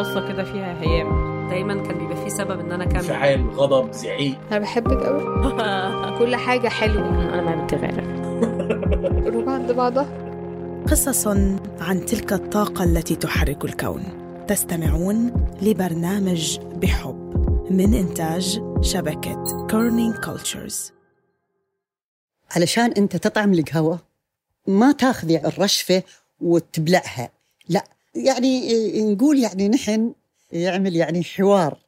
بصة كده فيها هيام. دايما كان بيبقى في سبب إن أنا أكمل. انفعال غضب زعيق. أنا بحبك قوي كل حاجة حلوة. أنا ما بتغير قلوب عند بعضها. قصص عن تلك الطاقة التي تحرك الكون. تستمعون لبرنامج بحب من إنتاج شبكة Kerning Cultures علشان أنت تطعم القهوه ما تاخذ يعني الرشفة وتبلعها. لا يعني نقول يعني نحن يعمل يعني حوار.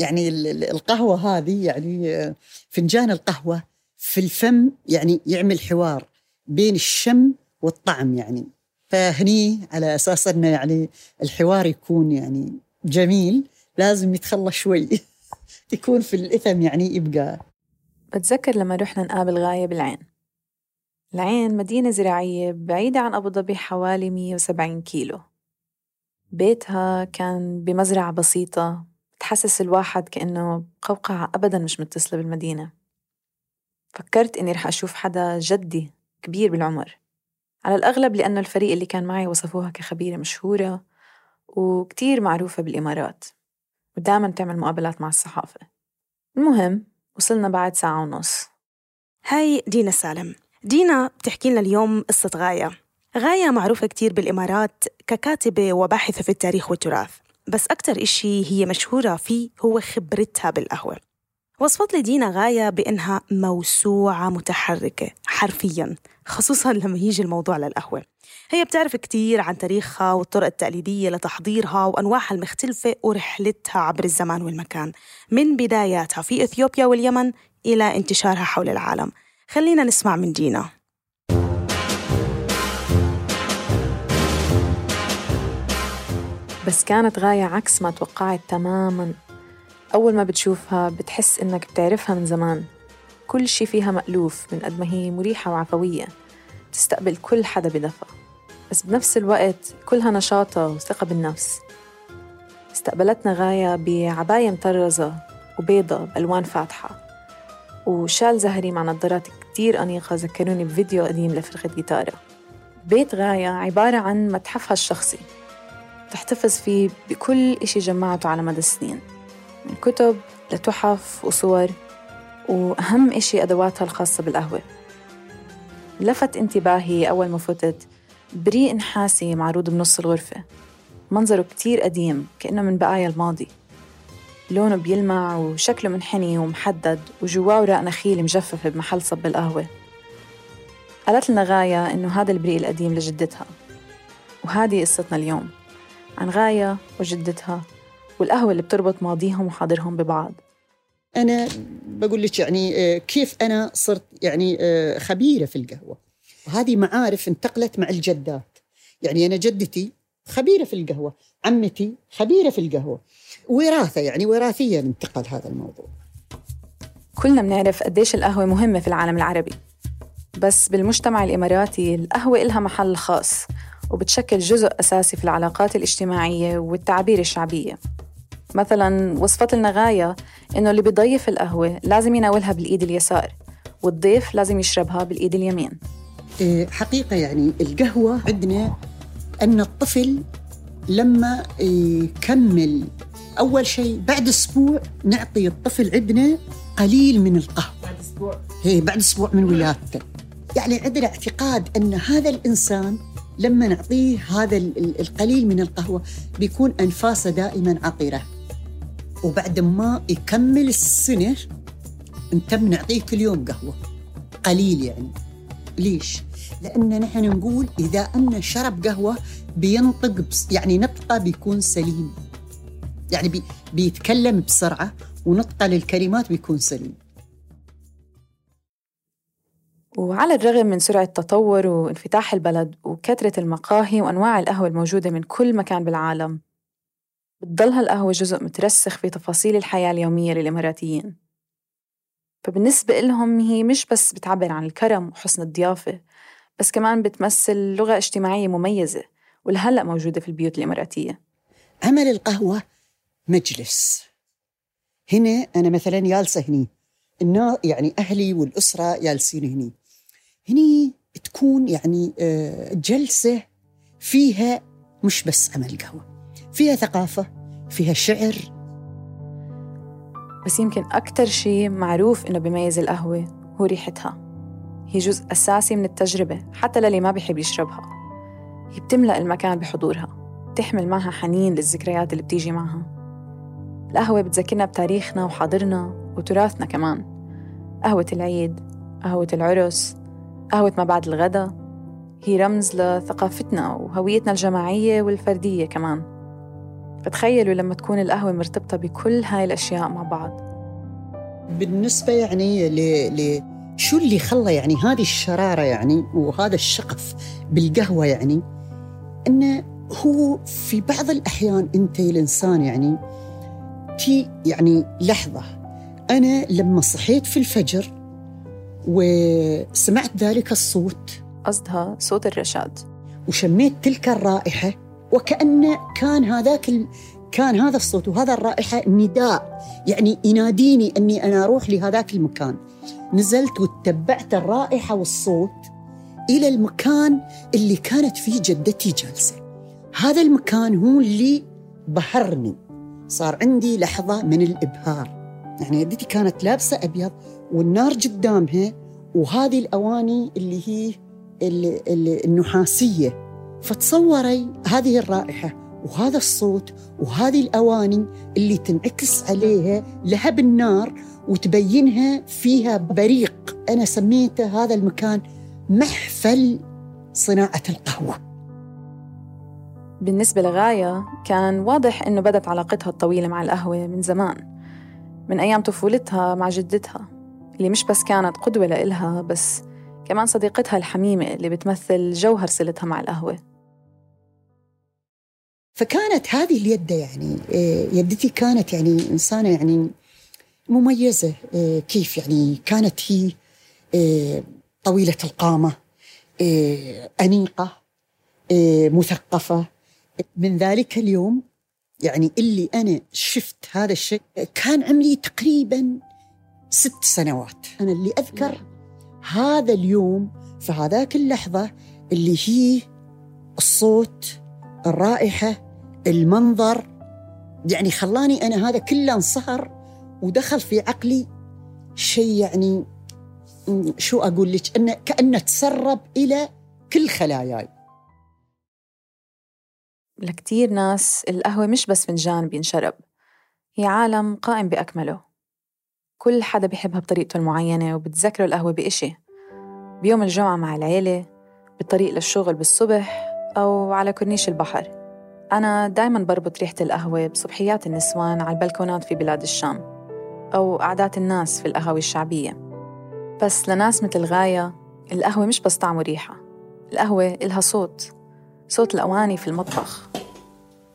يعني ال- ال- القهوة هذه يعني فنجان القهوة في الفم يعني يعمل حوار بين الشم والطعم يعني. فهني على أساس إنه يعني الحوار يكون يعني جميل لازم يتخلى شوي. يكون في الإثم يعني يبقى. بتذكر لما رحنا نقابل غاية بالعين. العين مدينة زراعية بعيدة عن أبو ظبي حوالي 170 كيلو. بيتها كان بمزرعة بسيطة بتحسس الواحد كأنه قوقعة أبدا مش متصلة بالمدينة. فكرت إني رح أشوف حدا جدي كبير بالعمر. على الأغلب لأنه الفريق اللي كان معي وصفوها كخبيرة مشهورة وكتير معروفة بالإمارات ودائما تعمل مقابلات مع الصحافة. المهم وصلنا بعد ساعة ونص. هاي دينا سالم. دينا بتحكي لنا اليوم قصة غاية. غاية معروفة كتير بالإمارات ككاتبة وباحثة في التاريخ والتراث بس أكتر إشي هي مشهورة فيه هو خبرتها بالقهوة. وصفت لي دينا غاية بإنها موسوعة متحركة حرفياً خصوصاً لما يجي الموضوع للقهوة. هي بتعرف كتير عن تاريخها والطرق التقليدية لتحضيرها وأنواعها المختلفة ورحلتها عبر الزمان والمكان من بداياتها في إثيوبيا واليمن إلى انتشارها حول العالم. خلينا نسمع من دينا. بس كانت غاية عكس ما توقعت تماماً. أول ما بتشوفها بتحس إنك بتعرفها من زمان. كل شي فيها مألوف من قد ما هي مريحة وعفوية. تستقبل كل حدا بدفى. بس بنفس الوقت كلها نشاطة وثقة بالنفس. استقبلتنا غاية بعباية مطرزة وبيضة بألوان فاتحة. وشال زهري مع نظارات كتير أنيقة ذكروني بفيديو قديم لفرقة جيتارة بيت غاية عبارة عن متحفها الشخصي. تحتفظ فيه بكل إشي جمعته على مدى السنين من كتب لتحف وصور وأهم إشي أدواتها الخاصة بالقهوة. لفت انتباهي أول ما فتت بريق نحاسي معروض بنص الغرفة. منظره كتير قديم كأنه من بقايا الماضي. لونه بيلمع وشكله منحني ومحدد وجواه ورق نخيل مجففة بمحل صب القهوة. قالت لنا غاية إنه هذا البريق القديم لجدتها وهذه قصتنا اليوم. عن غاية وجدتها والقهوة اللي بتربط ماضيهم وحاضرهم ببعض. أنا بقول لك يعني آه، كيف أنا صرت يعني آه، خبيرة في القهوة. وهذه معارف انتقلت مع الجدات. يعني أنا جدتي خبيرة في القهوة عمتي خبيرة في القهوة. وراثة يعني وراثيا انتقل هذا الموضوع. كلنا بنعرف قديش القهوة مهمة في العالم العربي. بس بالمجتمع الإماراتي القهوة إلها محل خاص. وبتشكل جزء أساسي في العلاقات الاجتماعية والتعابير الشعبية. مثلا وصفت لنا غاية إنه اللي بيضيف القهوة لازم يناولها بالإيد اليسار والضيف لازم يشربها بالإيد اليمين. آه، حقيقة يعني القهوة عندنا أن الطفل لما يكمل أول شيء بعد أسبوع نعطي الطفل عندنا قليل من القهوة. بعد أسبوع. هي بعد أسبوع من ولادته. يعني عندنا اعتقاد أن هذا الإنسان لما نعطيه هذا ال- ال- القليل من القهوة بيكون أنفاسه دائما عطره وبعد ما يكمل السنة انت بنعطيه كل يوم قهوة. قليل يعني. ليش؟ لأن نحن نقول إذا أن شرب قهوة بينطق يعني نطقه بيكون سليم. يعني بي بيتكلم بسرعة ونطقه للكلمات بيكون سليم. وعلى الرغم من سرعة التطور وانفتاح البلد وكثرة المقاهي وأنواع القهوة الموجودة من كل مكان بالعالم بتضلها القهوة جزء مترسخ في تفاصيل الحياة اليومية للإماراتيين. فبالنسبة لهم هي مش بس بتعبر عن الكرم وحسن الضيافة بس كمان بتمثل لغة اجتماعية مميزة ولهلأ موجودة في البيوت الإماراتية. عمل القهوة مجلس. هنا أنا مثلا جالسة هني يعني أهلي والأسرة جالسين هني. هني تكون يعني آه، جلسة فيها مش بس عمل قهوة فيها ثقافة فيها شعر. بس يمكن أكتر شيء معروف إنه بيميز القهوة هو ريحتها. هي جزء أساسي من التجربة حتى للي ما بيحب يشربها. هي بتملأ المكان بحضورها بتحمل معها حنين للذكريات اللي بتيجي معها. القهوة بتذكرنا بتاريخنا وحاضرنا وتراثنا كمان. قهوة العيد قهوة العرس قهوة ما بعد الغدا. هي رمز لثقافتنا وهويتنا الجماعية والفردية كمان. فتخيلوا لما تكون القهوة مرتبطة بكل هاي الأشياء مع بعض. بالنسبة يعني ل... ل... شو اللي خلى يعني هذه الشرارة يعني وهذا الشغف بالقهوة يعني أنه هو في بعض الأحيان أنت الإنسان يعني في يعني لحظة أنا لما صحيت في الفجر وسمعت ذلك الصوت. قصدها صوت الرشاد. وشميت تلك الرائحة وكأن كان هذاك ال... كان هذا الصوت وهذا الرائحة نداء. يعني يناديني أني أنا أروح لهذاك المكان. نزلت واتبعت الرائحة والصوت إلى المكان اللي كانت فيه جدتي جالسة. هذا المكان هو اللي بهرني. صار عندي لحظة من الإبهار. يعني جدتي كانت لابسة أبيض والنار قدامها وهذه الأواني اللي هي اللي اللي النحاسية. فتصوري هذه الرائحة وهذا الصوت وهذه الأواني اللي تنعكس عليها لهب النار وتبينها فيها بريق. أنا سميته هذا المكان محفل صناعة القهوة. بالنسبة لغاية كان واضح إنه بدت علاقتها الطويلة مع القهوة من زمان. من أيام طفولتها مع جدتها اللي مش بس كانت قدوة لإلها بس كمان صديقتها الحميمة اللي بتمثل جوهر صلتها مع القهوة. فكانت هذه اليدة يعني آه، يدتي كانت يعني إنسانة يعني مميزة آه، كيف يعني كانت هي آه، طويلة القامة أنيقة مثقفة. من ذلك اليوم يعني اللي أنا شفت هذا الشيء كان عمري تقريبا ست سنوات. أنا اللي أذكر هذا اليوم في هذاك اللحظة اللي هي الصوت الرائحة المنظر. يعني خلاني أنا هذا كله انصهر ودخل في عقلي شيء يعني شو أقول لك؟ أنه كأنه تسرب إلى كل خلاياي. لكتير ناس القهوة مش بس فنجان بينشرب هي عالم قائم بأكمله. كل حدا بيحبها بطريقته المعينة وبتذكره القهوة بإشي. بيوم الجمعة مع العيلة بالطريق للشغل بالصبح أو على كورنيش البحر. أنا دايما بربط ريحة القهوة بصبحيات النسوان على البلكونات في بلاد الشام أو قعدات الناس في القهاوي الشعبية. بس لناس مثل غاية القهوة مش بس طعم وريحة القهوة إلها صوت. صوت الأواني في المطبخ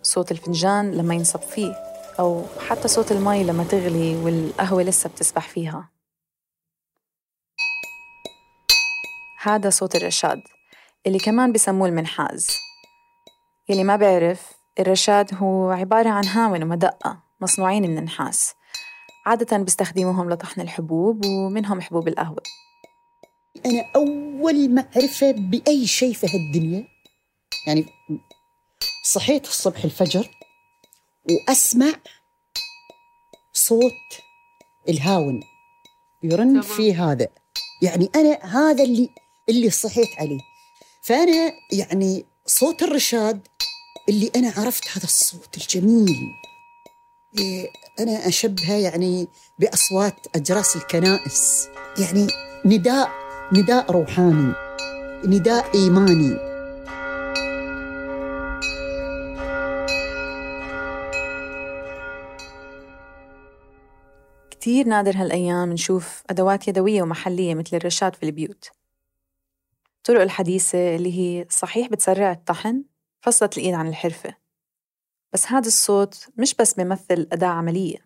صوت الفنجان لما ينصب فيه أو حتى صوت المي لما تغلي والقهوة لسه بتسبح فيها. هذا صوت الرشاد اللي كمان بسموه المنحاز. يلي ما بيعرف الرشاد هو عبارة عن هاون ومدقة مصنوعين من النحاس. عادة بيستخدموهم لطحن الحبوب ومنهم حبوب القهوة. أنا أول معرفة بأي شيء في هالدنيا يعني صحيت الصبح الفجر وأسمع صوت الهاون يرن في هذا. يعني أنا هذا اللي اللي صحيت عليه. فأنا يعني صوت الرشاد اللي أنا عرفت هذا الصوت الجميل. إيه، أنا أشبهه يعني بأصوات أجراس الكنائس. يعني نداء نداء روحاني نداء إيماني. كتير نادر هالأيام نشوف أدوات يدوية ومحلية مثل الرشاد في البيوت. الطرق الحديثة اللي هي صحيح بتسرع الطحن فصلت الإيد عن الحرفة. بس هذا الصوت مش بس بيمثل أداة عملية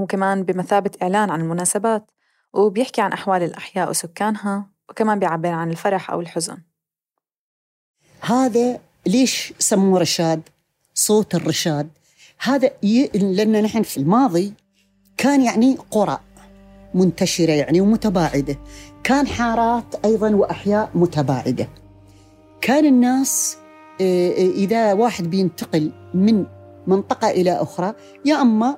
هو كمان بمثابة إعلان عن المناسبات وبيحكي عن أحوال الأحياء وسكانها وكمان بيعبر عن الفرح أو الحزن. هذا ليش سموه رشاد؟ صوت الرشاد. هذا ي... لأن نحن في الماضي كان يعني قرى منتشرة يعني ومتباعدة. كان حارات أيضا وأحياء متباعدة. كان الناس آه، آه، إذا واحد بينتقل من منطقة إلى أخرى يا أما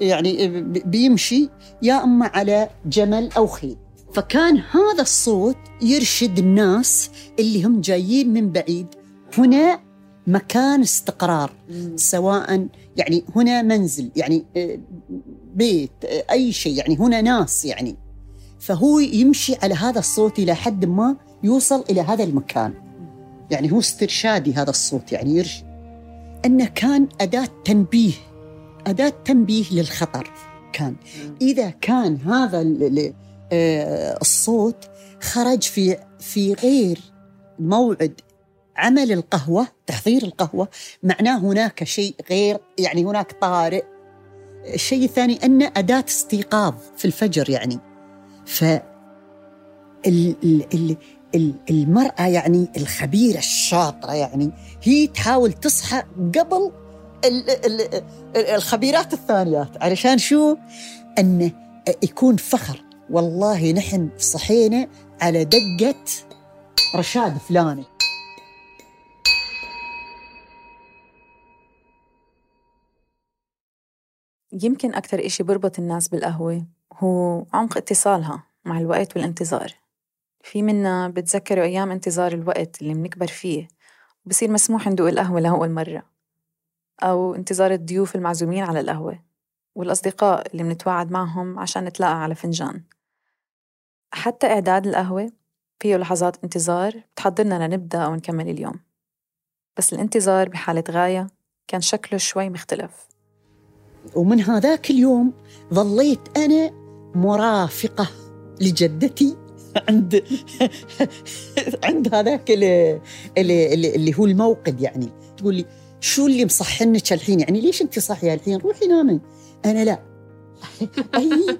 يعني بيمشي يا أما على جمل أو خيل. فكان هذا الصوت يرشد الناس اللي هم جايين من بعيد. هنا مكان استقرار سواء يعني هنا منزل يعني آه، بيت أي شيء يعني هنا ناس يعني. فهو يمشي على هذا الصوت إلى حد ما يوصل إلى هذا المكان. يعني هو استرشادي هذا الصوت يعني يرشد أنه كان أداة تنبيه أداة تنبيه للخطر كان. إذا كان هذا آه، الصوت خرج في في غير موعد عمل القهوة تحضير القهوة معناه هناك شيء غير يعني هناك طارئ الشيء الثاني أنه أداة استيقاظ في الفجر يعني. ف المرأة يعني الخبيرة الشاطرة يعني هي تحاول تصحى قبل الخبيرات الثانيات علشان شو؟ أنه يكون فخر. والله نحن صحينا على دقة رشاد فلاني. يمكن أكثر إشي بربط الناس بالقهوة هو عمق اتصالها مع الوقت والانتظار. في منا بتذكروا أيام انتظار الوقت اللي منكبر فيه وبصير مسموح ندوق القهوة لأول مرة أو انتظار الضيوف المعزومين على القهوة والأصدقاء اللي منتواعد معهم عشان نتلاقى على فنجان. حتى إعداد القهوة فيه لحظات انتظار بتحضرنا لنبدأ أو نكمل اليوم. بس الانتظار بحالة غاية كان شكله شوي مختلف. ومن هذاك اليوم ظليت أنا مرافقة لجدتي عند عند هذاك اللي, اللي, اللي هو الموقد يعني. تقول لي شو اللي مصحنك الحين؟ يعني ليش أنت صاحية الحين؟ روحي نامي. أنا لا. أي.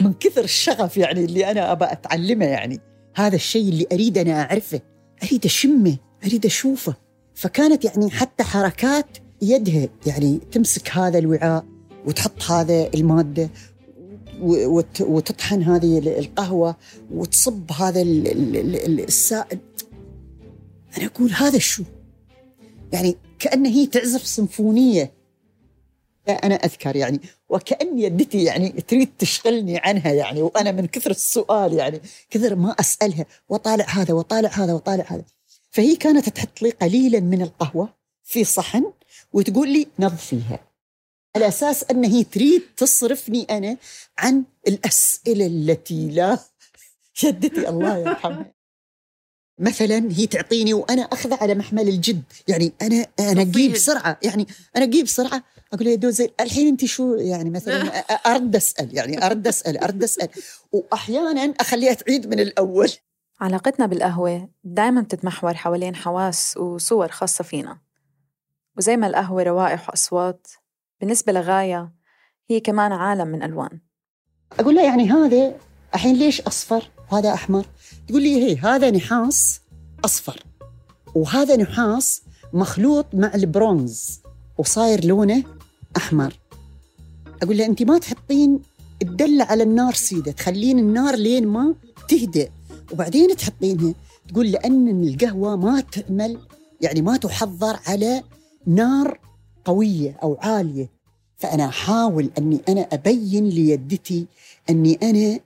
من كثر الشغف يعني اللي أنا أبى أتعلمه يعني. هذا الشيء اللي أريد أنا أعرفه أريد أشمه أريد أشوفه. فكانت يعني حتى حركات يدها يعني تمسك هذا الوعاء وتحط هذا المادة وتطحن هذه القهوة وتصب هذا السائل. أنا أقول هذا شو؟ يعني كأنه هي تعزف سيمفونية. أنا أذكر يعني وكأن يدتي يعني تريد تشغلني عنها يعني وأنا من كثر السؤال يعني كثر ما أسألها وطالع هذا وطالع هذا وطالع هذا. فهي كانت تحط لي قليلا من القهوة في صحن وتقول لي نظفيها على أساس أن هي تريد تصرفني أنا عن الأسئلة التي لا جدتي الله يرحمها. مثلا هي تعطيني وأنا اخذه على محمل الجد. يعني أنا أنا أجيب بسرعة يعني أنا أجيب بسرعة أقول يا دوزي الحين أنت شو؟ يعني مثلا أرد أسأل. يعني أرد أسأل أرد أسأل. واحيانا أخليها تعيد من الأول. علاقتنا بالقهوة دائما بتتمحور حوالين حواس وصور خاصة فينا. وزي ما القهوة روائح وأصوات بالنسبة لغاية هي كمان عالم من ألوان. أقول لها يعني هذا الحين ليش أصفر وهذا أحمر؟ تقول لي هي هذا نحاس أصفر وهذا نحاس مخلوط مع البرونز وصاير لونه أحمر. أقول له انت ما تحطين الدلة على النار سيدة تخلين النار لين ما تهدأ وبعدين تحطينها. تقول لأن القهوة ما تعمل يعني ما تحضر على نار قوية أو عالية فأنا أحاول أني أنا أبين ليدتي أني أنا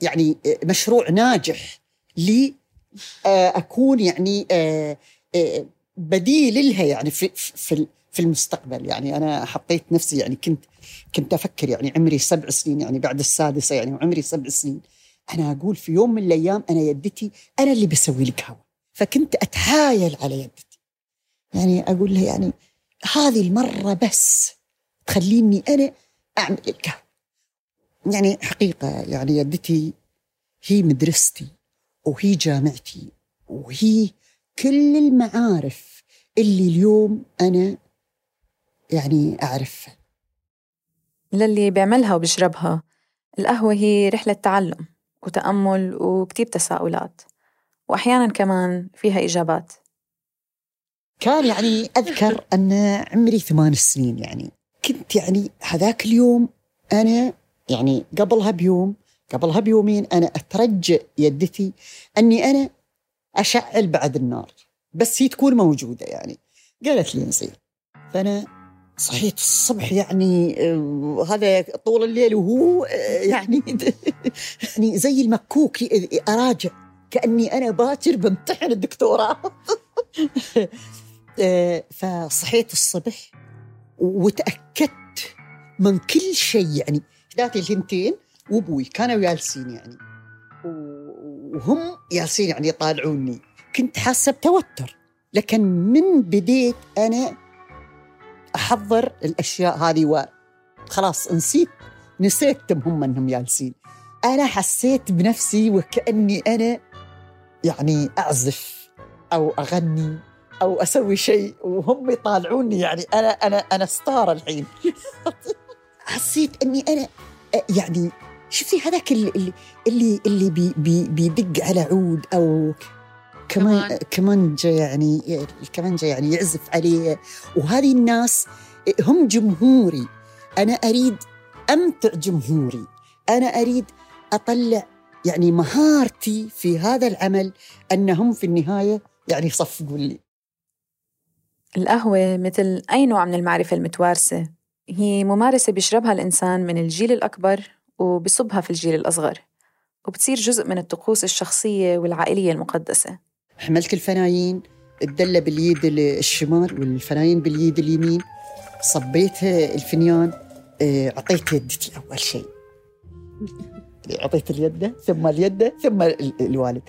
يعني مشروع ناجح لي آه، أكون يعني آه، آه، بديل لها يعني في في في المستقبل. يعني أنا حطيت نفسي يعني كنت كنت أفكر يعني عمري سبع سنين يعني بعد السادسة يعني وعمري سبع سنين. أنا أقول في يوم من الأيام أنا يدتي أنا اللي بسوي لك هوا. فكنت اتحايل على يدتي. يعني أقول لها يعني هذه المرة بس تخليني أنا أعمل القهوه يعني حقيقة يعني يدتي هي مدرستي وهي جامعتي وهي كل المعارف اللي اليوم أنا يعني أعرف للي بيعملها وبيشربها. القهوة هي رحلة تعلم وتأمل وكتير تساؤلات. وأحيانا كمان فيها إجابات. كان يعني أذكر أن عمري ثمان سنين يعني. كنت يعني هذاك اليوم أنا يعني قبلها بيوم قبلها بيومين أنا أترجى يدتي أني أنا أشعل بعد النار بس هي تكون موجودة يعني. قالت لي نصير فأنا صحيت الصبح يعني آه، هذا طول الليل وهو آه، يعني يعني زي المكوك أراجع كأني أنا باكر بمتحن الدكتوراه. فصحيت الصبح وتأكدت من كل شيء يعني ذاتي الهنتين وأبوي كانوا جالسين يعني. وهم جالسين يعني يطالعوني. كنت حاسة بتوتر لكن من بديت أنا أحضر الأشياء هذه وخلاص نسيت نسيتهم هم أنهم جالسين أنا حسيت بنفسي وكأني أنا يعني أعزف أو أغني. أو أسوي شيء وهم يطالعوني يعني. أنا أنا أنا star الحين. حسيت إني أنا يعني شوفي هذاك اللي اللي اللي بي بي بيدق على عود أو كمان كمانجة يعني الكمانجة يعني يعزف عليه. وهذه الناس هم جمهوري. أنا أريد أمتع جمهوري. أنا أريد أطلع يعني مهارتي في هذا العمل. أنهم في النهاية يعني يصفقوا لي. القهوة مثل أي نوع من المعرفة المتوارثة هي ممارسة بيشربها الإنسان من الجيل الأكبر وبصبها في الجيل الأصغر وبتصير جزء من الطقوس الشخصية والعائلية المقدسة. حملت الفنايين الدلة باليد الشمال والفنايين باليد اليمين صبيت الفنيان آه، أعطيت يدتي أول شيء. أعطيت اليد ثم اليد ثم الوالد.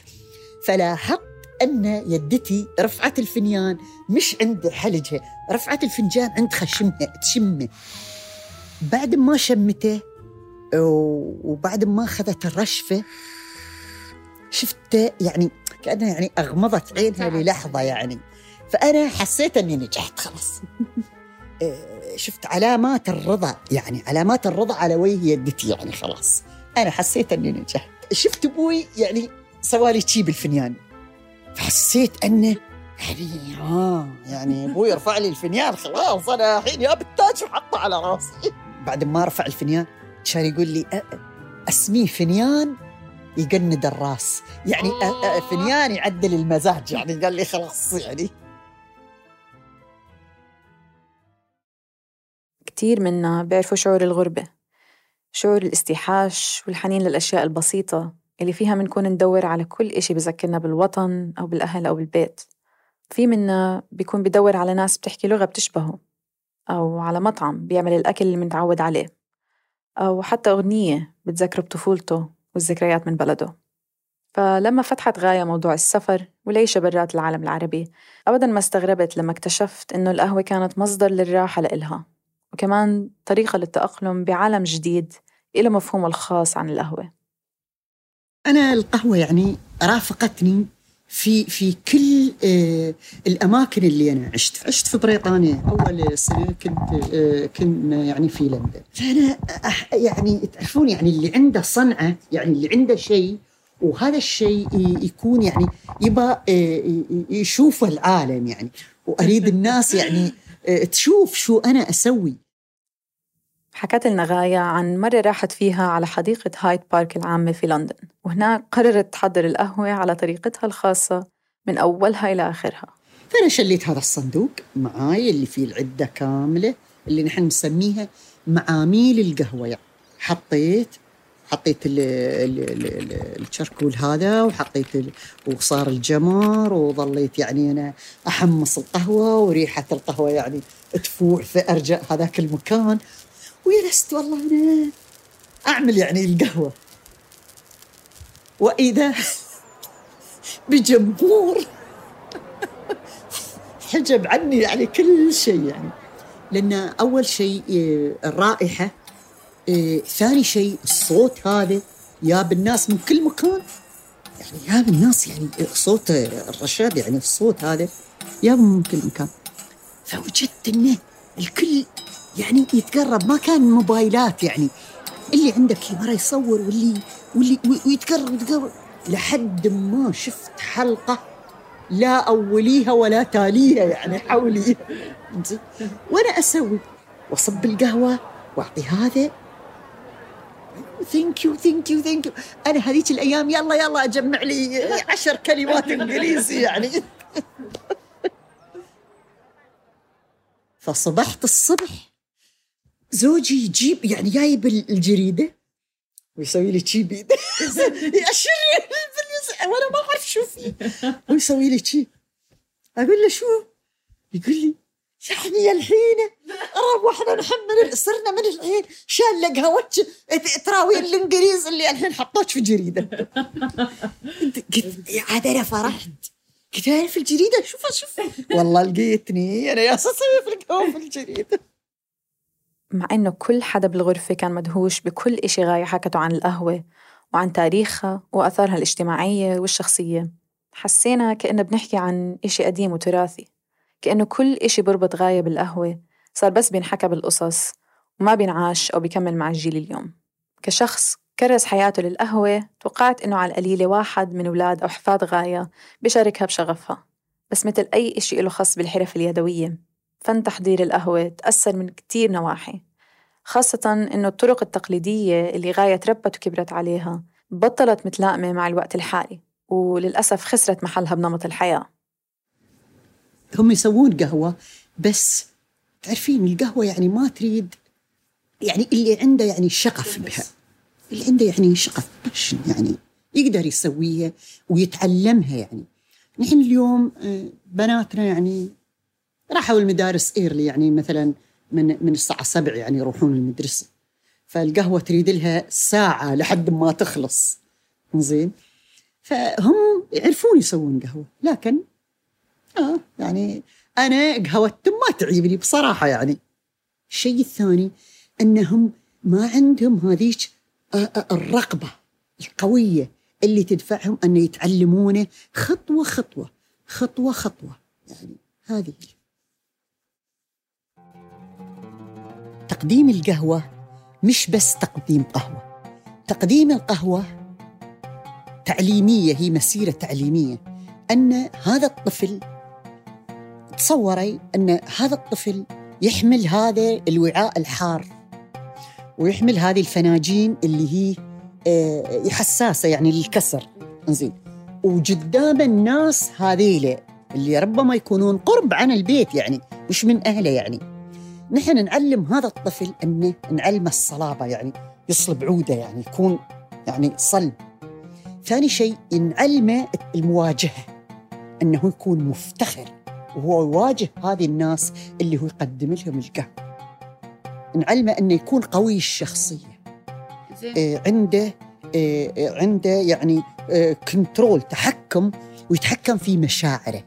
فلاحظت أن يدتي رفعت الفنيان مش عند حلجها رفعت الفنجان عند خشمها تشمه. بعد ما شمته وبعد ما أخذت الرشفة شفته يعني كأنها يعني أغمضت عينها للحظة يعني. فأنا حسيت أني نجحت خلاص. آه، شفت علامات الرضا يعني علامات الرضا على وجه يدتي يعني خلاص. أنا حسيت أني نجحت. شفت أبوي يعني سوالي شي بالفنيان. فحسيت أنه يعني ها يعني أبوي رفع لي الفنيان خلاص أنا الحين يا بالتاج وحطه على راسي. بعد ما رفع الفنيان كان يقول لي أسميه فنيان يقند الراس. يعني فنيان يعدل المزاج. يعني قال لي خلاص يعني. كتير منا بيعرفوا شعور الغربة شعور الاستيحاش والحنين للأشياء البسيطة. اللي فيها منكون ندور على كل إشي بذكرنا بالوطن أو بالأهل أو بالبيت. في منا بيكون بدور على ناس بتحكي لغة بتشبهه أو على مطعم بيعمل الأكل اللي متعود عليه أو حتى أغنية بتذكره بطفولته والذكريات من بلده. فلما فتحت غاية موضوع السفر والعيشة برات العالم العربي أبدا ما استغربت لما اكتشفت إنه القهوة كانت مصدر للراحة لإلها وكمان طريقة للتأقلم بعالم جديد إلى مفهومه الخاص عن القهوة. أنا القهوة يعني رافقتني في في كل آه الأماكن اللي أنا عشت عشت في بريطانيا. أول سنة كنت آه كنا يعني في لندن. فأنا يعني تعرفون يعني اللي عنده صنعة يعني اللي عنده شيء وهذا الشيء يكون يعني يبغى آه يشوفه العالم يعني. وأريد الناس يعني تشوف شو أنا أسوي. حكت لنا غاية عن مرة راحت فيها على حديقة هايد بارك العامة في لندن وهناك قررت تحضر القهوة على طريقتها الخاصة من أولها إلى آخرها. فأنا شليت هذا الصندوق معاي اللي فيه العدة كاملة اللي نحن نسميها معاميل القهوة. يعني حطيت حطيت الشركول هذا وحطيت وصار الجمر وظليت يعني أنا أحمص القهوة وريحة القهوة يعني تفوح في ارجاء هذاك المكان. وجلست والله. أنا أعمل يعني القهوة. وإذا بجمهور حجب عني يعني كل شيء يعني. لأن أول شيء آه، الرائحة آه، ثاني شيء الصوت هذا. ياب الناس من كل مكان. يعني ياب الناس يعني صوت الرشاد يعني الصوت هذا ياب من كل مكان. فوجدت إنه الكل يعني يتقرب. ما كان موبايلات يعني. اللي عندك مرة يصور واللي واللي ويتقرب يتقرب. لحد ما شفت حلقة لا أوليها ولا تاليها يعني حولي. وأنا أسوي. وأصب القهوة وأعطي هذا. thank you thank you thank you أنا هذيك الأيام يلا يلا أجمع لي عشر كلمات إنجليزي يعني. فصبحت الصبح زوجي يجيب يعني جايب الجريدة. ويسوي لي شي بيده يأشر وأنا ما اعرف شو فيه ويسوي لي شي. أقول له شو؟ يقول لي يعني الحين. روحنا نحن من صرنا من الحين شال لك قهوتش تراويل الإنجليز اللي الحين حطوك في الجريده قلت عاد أنا فرحت. قلت أنا في الجريدة. شوف شوف. والله لقيتني أنا يا في القهوة في الجريدة. مع إنه كل حدا بالغرفة كان مدهوش بكل إشي غاية حكته عن القهوة وعن تاريخها وأثارها الاجتماعية والشخصية. حسينا كأنه بنحكي عن إشي قديم وتراثي كأنه كل إشي بربط غاية بالقهوة صار بس بينحكى بالقصص وما بينعاش أو بيكمل مع الجيل اليوم. كشخص كرس حياته للقهوة توقعت إنه على القليلة واحد من أولاد أو حفاد غاية بيشاركها بشغفها بس مثل أي إشي له خص بالحرف اليدوية. فن تحضير القهوة تأثر من كتير نواحي خاصة إنه الطرق التقليدية اللي غاية تربت وكبرت عليها بطلت متلائمة مع الوقت الحالي وللأسف خسرت محلها بنمط الحياة. هم يسوون قهوة بس تعرفين القهوة يعني ما تريد يعني اللي عنده يعني شغف بها. اللي عنده يعني شغف يعني يقدر يسويها ويتعلمها يعني. نحن اليوم آه، بناتنا يعني راحوا المدارس إيرلي يعني مثلا من من الساعة 7 يعني يروحون المدرسة. فالقهوة تريد لها ساعة لحد ما تخلص. زين فهم يعرفون يسوون قهوة. لكن آه يعني أنا قهوتهم ما تعجبني بصراحة يعني. الشيء الثاني إنهم ما عندهم هذيك آه، آه، الرغبة القوية اللي تدفعهم أن يتعلمونه خطوة خطوة خطوة خطوة. يعني هذه. تقديم القهوة مش بس تقديم قهوة. تقديم القهوة تعليمية هي مسيرة تعليمية. أن هذا الطفل تصوري أن هذا الطفل يحمل هذا الوعاء الحار ويحمل هذه الفناجين اللي هي آه، حساسة يعني للكسر. زين وقدام الناس هذيلة اللي ربما يكونون قرب عن البيت يعني مش من أهله يعني. نحن نعلم هذا الطفل أنه نعلمه الصلابة يعني يصلب عودة يعني يكون يعني صلب. ثاني شيء نعلمه المواجهة أنه يكون مفتخر وهو يواجه هذه الناس اللي هو يقدم لهم القهوة. نعلمه أنه يكون قوي الشخصية. آه عنده آه عنده يعني آه كنترول تحكم ويتحكم في مشاعره.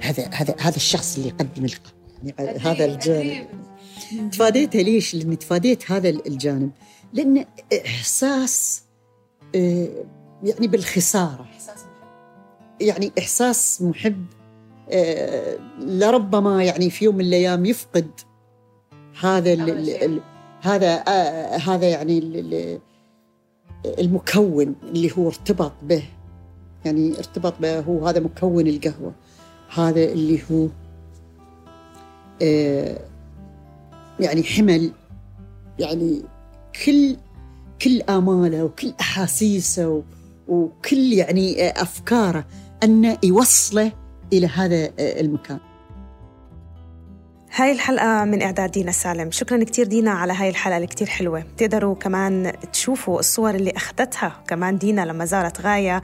هذا هذا هذا الشخص اللي يقدم القهوة. يعني هذا الجانب. تفاديته ليش؟ لأني تفاديت هذا الجانب. لأن إحساس آه، يعني بالخسارة. يعني إحساس محب آه، لربما يعني في يوم من الأيام يفقد هذا ال ال هذا آه، هذا يعني المكون اللي هو ارتبط به. يعني ارتبط به هو هذا مكون القهوة. هذا اللي هو يعني حمل يعني كل كل آماله وكل أحاسيسه وكل يعني أفكاره أنه يوصله إلى هذا آه، المكان. هاي الحلقة من إعداد دينا سالم. شكرا كتير دينا على هاي الحلقة اللي كتير حلوة. تقدروا كمان تشوفوا الصور اللي أخذتها. كمان دينا لما زارت غاية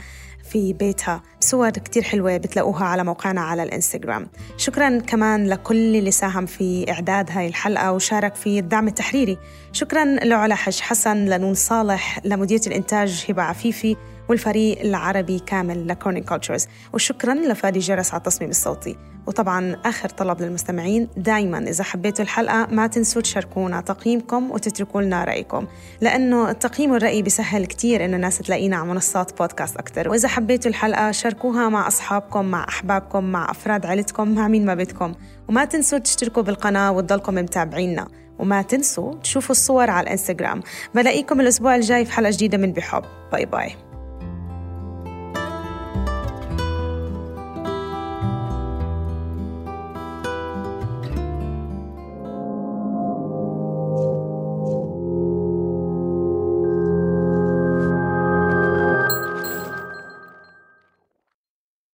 في بيتها. صور كتير حلوة بتلاقوها على موقعنا على الإنستغرام. شكرا كمان لكل اللي ساهم في إعداد هاي الحلقة وشارك في الدعم التحريري. شكرا لعلا حج حسن لنون صالح لمديرة الإنتاج هبة عفيفي. والفريق العربي كامل لكورني كولتشرز وشكرا لفادي جرس على التصميم الصوتي. وطبعا آخر طلب للمستمعين دايما إذا حبيتوا الحلقة ما تنسوا تشاركونا تقييمكم وتتركوا لنا رأيكم. لأنه التقييم والرأي بيسهل كتير إنه الناس تلاقينا على منصات بودكاست أكتر. وإذا حبيتوا الحلقة شاركوها مع أصحابكم مع أحبابكم مع أفراد عائلتكم مع مين ما بدكم. وما تنسوا تشتركوا بالقناة وتضلكم متابعينا. وما تنسوا تشوفوا الصور على الإنستغرام. بلاقيكم الأسبوع الجاي في حلقة جديدة من بحب. باي باي.